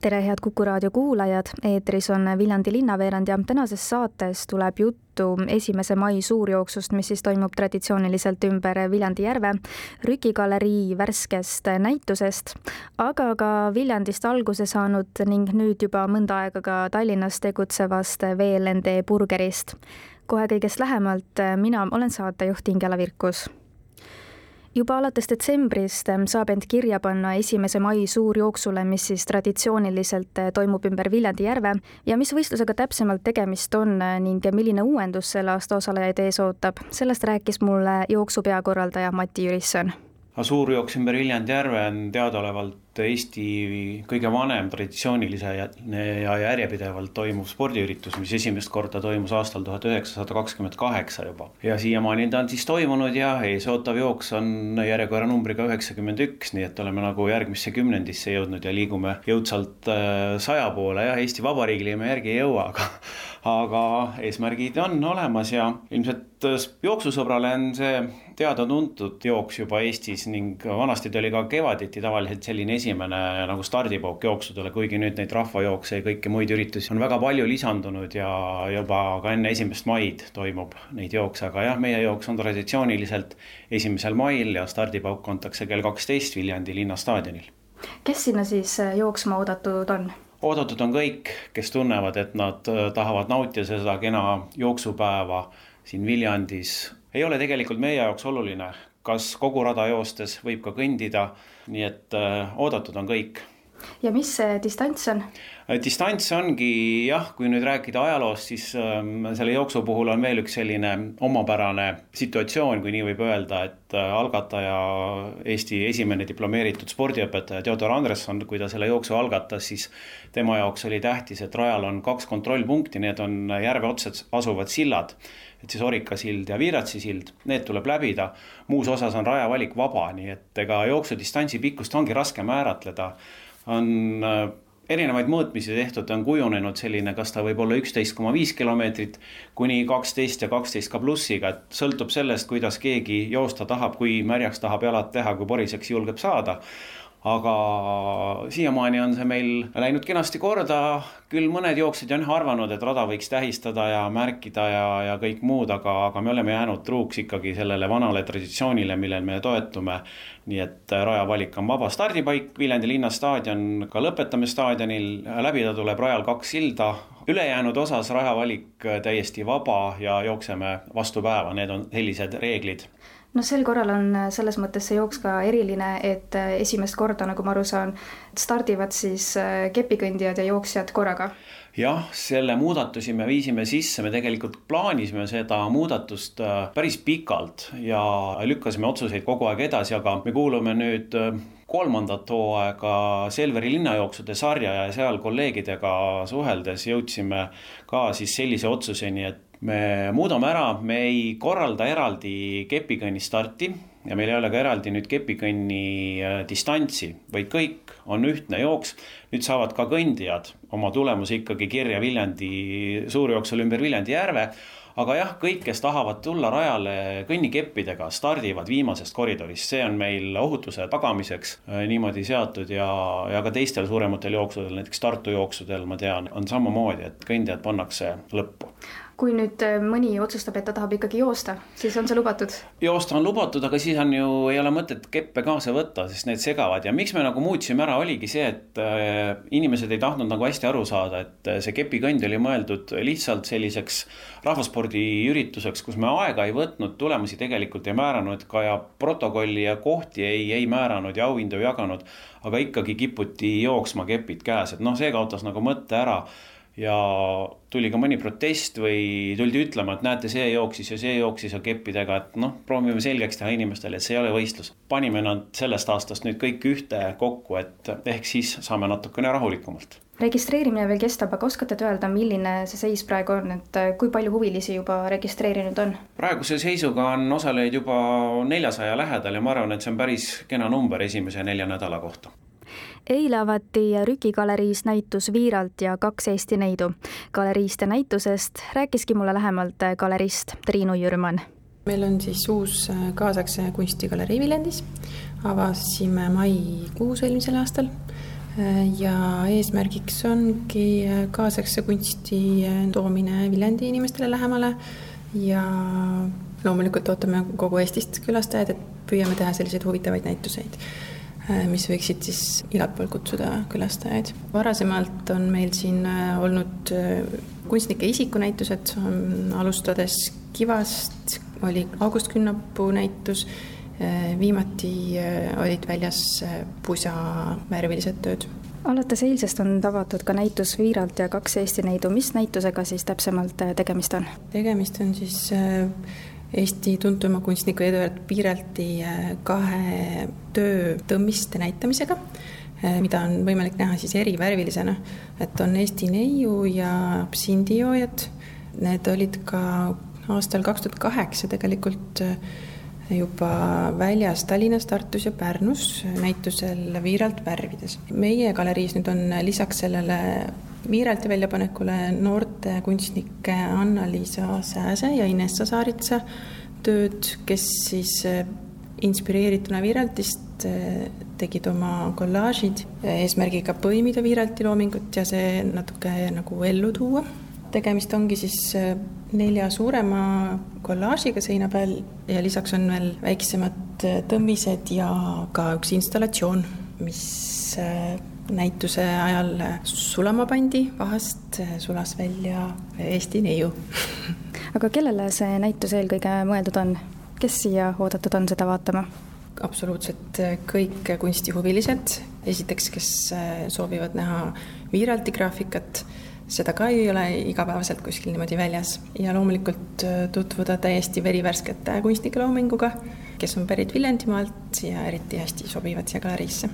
tere, head Kuku raadio kuulajad, eetris on Viljandi linnaveerand ja tänases saates tuleb juttu esimese mai suurjooksust, mis siis toimub traditsiooniliselt ümber Viljandi järve, Rüki galerii värskest näitusest, aga ka Viljandist alguse saanud ning nüüd juba mõnda aega ka Tallinnas tegutsevast VLND burgerist. kohe kõigest lähemalt, mina olen saatejuht Ingela Virkus juba alates detsembrist ähm, saab end kirja panna esimese mai suurjooksule, mis siis traditsiooniliselt äh, toimub ümber Viljandi järve ja mis võistlusega täpsemalt tegemist on äh, ning milline uuendus selle aasta osalejaid ees ootab, sellest rääkis mulle jooksu peakorraldaja Mati Jürisson. suurjooks ümber Viljandi järve on teadaolevalt Eesti kõige vanem traditsioonilise ja, ja järjepidevalt toimuv spordiüritus, mis esimest korda toimus aastal tuhat üheksasada kakskümmend kaheksa juba. ja siiamaani ta on siis toimunud ja eesootav jooks on järjekorranumbriga üheksakümmend üks, nii et oleme nagu järgmisse kümnendisse jõudnud ja liigume jõudsalt äh, saja poole, jah, Eesti Vabariigile me järgi ei jõua, aga aga eesmärgid on olemas ja ilmselt äh, jooksusõbrale on see teada-tuntud jooks juba Eestis ning vanasti ta oli ka kevaditi tavaliselt selline esimene nagu stardipauk jooksudele, kuigi nüüd neid rahvajookse ja kõiki muid üritusi on väga palju lisandunud ja juba ka enne esimest maid toimub neid jookse, aga jah, meie jooks on traditsiooniliselt esimesel mail ja stardipauk antakse kell kaksteist Viljandi linnastaadionil. kes sinna siis äh, jooksma oodatud on? oodatud on kõik, kes tunnevad, et nad äh, tahavad nautida seda kena jooksupäeva siin Viljandis. Ei ole tegelikult meie jaoks oluline, kas kogu rada joostes võib ka kõndida, nii et äh, oodatud on kõik. Ja mis see distants on? Äh, distants ongi jah, kui nüüd rääkida ajaloost, siis ähm, selle jooksu puhul on veel üks selline omapärane situatsioon, kui nii võib öelda, et äh, algataja, Eesti esimene diplomeeritud spordiõpetaja Theodor Andresson, kui ta selle jooksu algatas, siis tema jaoks oli tähtis, et rajal on kaks kontrollpunkti, need on järve otsas asuvad sillad et siis Orika sild ja Viiratsi sild, need tuleb läbida. muus osas on rajavalik vaba, nii et ega jooksudistantsi pikkust ongi raske määratleda. On äh, erinevaid mõõtmisi tehtud, on kujunenud selline, kas ta võib olla üksteist koma viis kilomeetrit kuni kaksteist ja kaksteist ka plussiga, et sõltub sellest, kuidas keegi joosta tahab, kui märjaks tahab jalad teha, kui poriseks julgeb saada aga siiamaani on see meil läinud kenasti korda, küll mõned jooksjad on arvanud, et rada võiks tähistada ja märkida ja, ja kõik muud, aga, aga me oleme jäänud truuks ikkagi sellele vanale traditsioonile, millel me toetume. nii et rajavalik on vaba stardipaik, Viljandi linnastaadion ka lõpetame staadionil, läbida tuleb rajal kaks silda, ülejäänud osas rajavalik täiesti vaba ja jookseme vastu päeva, need on sellised reeglid noh, sel korral on äh, selles mõttes see jooks ka eriline, et äh, esimest korda, nagu ma aru saan, stardivad siis äh, kepikõndijad ja jooksjad korraga. jah, selle muudatusi me viisime sisse, me tegelikult plaanisime seda muudatust päris pikalt ja lükkasime otsuseid kogu aeg edasi, aga me kuulume nüüd kolmandat hooaega Selveri linnajooksude sarja ja seal kolleegidega suheldes jõudsime ka siis sellise otsuseni, et me muudame ära, me ei korralda eraldi kepikõnni starti ja meil ei ole ka eraldi nüüd kepikõnni äh, distantsi, vaid kõik on ühtne jooks. nüüd saavad ka kõndijad oma tulemuse ikkagi kirja Viljandi suurjooksul ümber Viljandi järve. aga jah, kõik, kes tahavad tulla rajale kõnnikeppidega, stardivad viimasest koridorist, see on meil ohutuse tagamiseks äh, niimoodi seatud ja, ja ka teistel suurematel jooksudel, näiteks Tartu jooksudel ma tean, on samamoodi, et kõndijad pannakse lõppu kui nüüd äh, mõni otsustab, et ta tahab ikkagi joosta, siis on see lubatud? joosta on lubatud, aga siis on ju, ei ole mõtet keppe kaasa võtta, sest need segavad ja miks me nagu muutsime ära, oligi see, et äh, inimesed ei tahtnud nagu hästi aru saada, et äh, see kepikõnd oli mõeldud lihtsalt selliseks rahvaspordiürituseks, kus me aega ei võtnud, tulemusi tegelikult ei määranud ka ja protokolli ja kohti ei, ei määranud ja auhindu jaganud. aga ikkagi kiputi jooksma kepid käes, et noh, see kaotas nagu mõtte ära ja tuli ka mõni protest või tuldi ütlema, et näete, see jooksis ja see jooksis ja keppidega, et noh, proovime selgeks teha inimestele, et see ei ole võistlus. panime nad sellest aastast nüüd kõik ühte kokku, et ehk siis saame natukene rahulikumalt registreerimine veel kestab, aga oskate te öelda, milline see seis praegu on, et kui palju huvilisi juba registreerinud on? praeguse seisuga on osalejaid juba neljasaja lähedal ja ma arvan, et see on päris kena number esimese nelja nädala kohta eile avati Rüki galeriis näitus Viiralt ja kaks Eesti neidu. galeriist ja näitusest rääkiski mulle lähemalt galerist Triinu Jürman. meil on siis uus äh, kaasaegse kunstigalerii Viljandis, avasime maikuus eelmisel aastal äh, ja eesmärgiks ongi äh, kaasaegse kunsti toomine Viljandi inimestele lähemale ja loomulikult ootame kogu Eestist külastajaid, et püüame teha selliseid huvitavaid näituseid mis võiksid siis igalt poolt kutsuda külastajaid. varasemalt on meil siin äh, olnud äh, kunstnike isikunäitused, alustades Kivast oli August Künnapuu näitus, viimati olid väljas pusa värvilised tööd alates eilsest on avatud ka näitus Viiralt ja kaks Eesti neidu, mis näitusega siis täpsemalt tegemist on? tegemist on siis Eesti tuntuma kunstniku Eduard Piiralti äh, kahe töö tõmmiste näitamisega, äh, mida on võimalik näha siis erivärvilisena. et on Eesti neiu ja absindijoojad, need olid ka aastal kaks tuhat kaheksa tegelikult äh, juba väljas Tallinnas, Tartus ja Pärnus näitusel Viiralt värvides. meie galeriis nüüd on lisaks sellele Viiralti väljapanekule noorte kunstnike Anna-Liisa Sääse ja Inessa Saaritsa tööd, kes siis eh, inspireerituna Viiraltist eh, tegid oma kollaažid eesmärgiga põimida Viiralti loomingut ja see natuke nagu ellu tuua. tegemist ongi siis eh, nelja suurema kollaažiga seina peal ja lisaks on veel väiksemad tõmmised ja ka üks installatsioon, mis näituse ajal sulama pandi, vahast sulas välja Eesti neiu. Aga kellele see näitus eelkõige mõeldud on, kes siia oodatud on seda vaatama? absoluutselt kõik kunstihuvilised, esiteks, kes soovivad näha Viiralti graafikat, seda ka ei ole igapäevaselt kuskil niimoodi väljas. Ja loomulikult tutvuda täiesti verivärskete kunstnike loominguga, kes on pärit Viljandimaalt ja eriti hästi sobivad siia galeriisse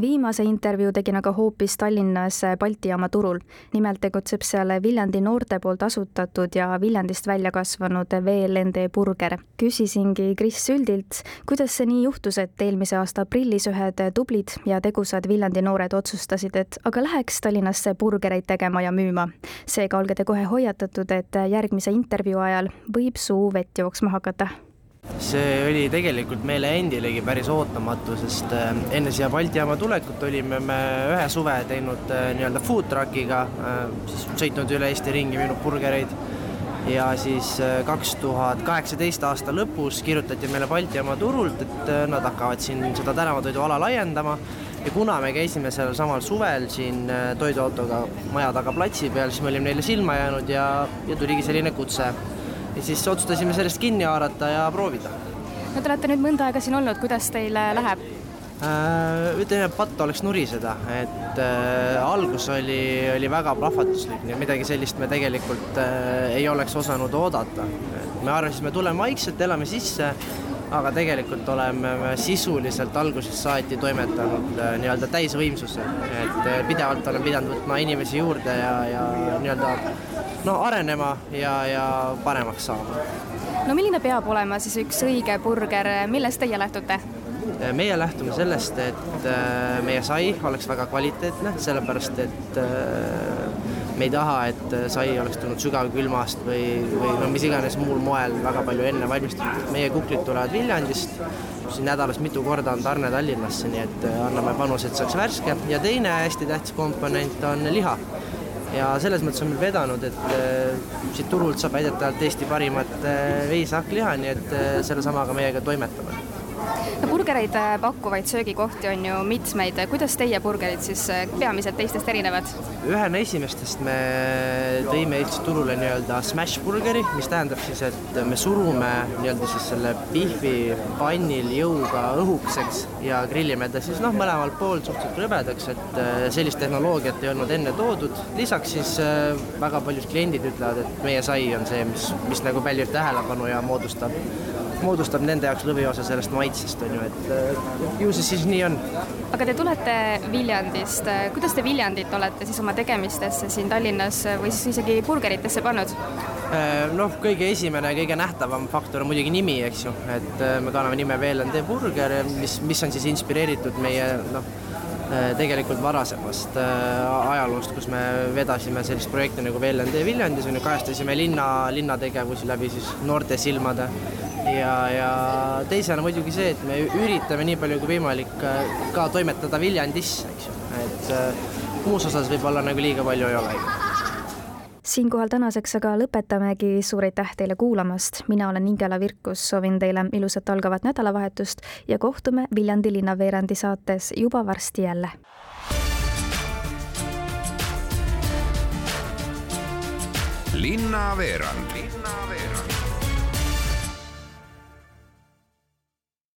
viimase intervjuu tegin aga hoopis Tallinnas Balti jaama turul. nimelt tegutseb seal Viljandi noorte poolt asutatud ja Viljandist välja kasvanud VLND Burger. küsisingi Kris Süldilt, kuidas see nii juhtus, et eelmise aasta aprillis ühed tublid ja tegusad Viljandi noored otsustasid, et aga läheks Tallinnasse burgereid tegema ja müüma. seega olge te kohe hoiatatud, et järgmise intervjuu ajal võib suu vett jooksma hakata see oli tegelikult meile endilegi päris ootamatu, sest äh, enne siia Balti jaama tulekut olime me ühe suve teinud äh, nii-öelda food truck'iga, äh, siis sõitnud üle Eesti ringi, müünud burgereid. Ja siis kaks tuhat kaheksateist aasta lõpus kirjutati meile Balti jaama turult, et nad hakkavad siin seda tänavatoiduala laiendama. Ja kuna me käisime sellel samal suvel siin toiduautoga maja taga platsi peal, siis me olime neile silma jäänud ja, ja tuligi selline kutse ja siis otsustasime sellest kinni haarata ja proovida. no te olete nüüd mõnda aega siin olnud, kuidas teil läheb? Äh, ütleme, patt oleks nuriseda, et äh, algus oli, oli väga plahvatuslik, nii et midagi sellist me tegelikult äh, ei oleks osanud oodata. me arvasime, tuleme vaikselt, elame sisse, aga tegelikult oleme me sisuliselt algusest saati toimetanud äh, nii-öelda täisvõimsuse, et äh, pidevalt olen pidanud võtma inimesi juurde ja, ja nii-öelda no arenema ja, ja paremaks saama. no milline peab olema siis üks õige burger, millest teie lähtute? meie lähtume sellest, et äh, meie sai oleks väga kvaliteetne, sellepärast et me ei taha, et sai oleks tulnud sügavkülmast või, või no mis iganes muul moel väga palju enne valmistatud. meie kuklid tulevad Viljandist, siin nädalas mitu korda on tarne Tallinnasse, nii et anname panuse, et oleks värske. Ja teine hästi tähtis komponent on liha. Ja selles mõttes on meil vedanud, et äh, siit turult saab väidetavalt Eesti parimat äh, veishakkliha, nii et äh, sellesamaga meiega toimetame burgereid äh, pakkuvaid söögikohti on ju mitmeid, kuidas teie burgerid siis äh, peamiselt teistest erinevad? ühena esimestest me tõime Eestis turule nii-öelda smash burgeri, mis tähendab siis, et me surume nii-öelda siis selle pihvi pannil jõuga õhukeseks ja grillime ta siis noh, mõlemalt poolt suhteliselt rõbedaks, et äh, sellist tehnoloogiat ei olnud enne toodud. lisaks siis väga paljud kliendid ütlevad, et meie sai on see, mis, mis nagu pälvib tähelepanu ja moodustab moodustab nende jaoks lõviosa sellest maitsest, on ju, et ju see siis nii on. aga te tulete Viljandist, kuidas te Viljandit olete siis oma tegemistesse siin Tallinnas või siis isegi burgeritesse pannud? Äh, noh, kõige esimene, kõige nähtavam faktor on muidugi nimi, eks ju, et äh, me kanname nime VLND burger, mis, mis on siis inspireeritud meie noh, tegelikult varasemast ajaloost, kus me vedasime sellist projekti nagu VLND Viljandis, on ju, kajastasime linna, linna tegevusi läbi siis noorte silmade. Ja, ja teisena muidugi see, et me üritame nii palju kui võimalik äh, ka toimetada Viljandisse, eks ju, et äh, muus osas võib-olla nagu liiga palju ei ole siinkohal tänaseks aga lõpetamegi, suur aitäh teile kuulamast, mina olen Ingela Virkus, soovin teile ilusat algavat nädalavahetust ja kohtume Viljandi linnaveerandi saates juba varsti jälle. linnaveerand linna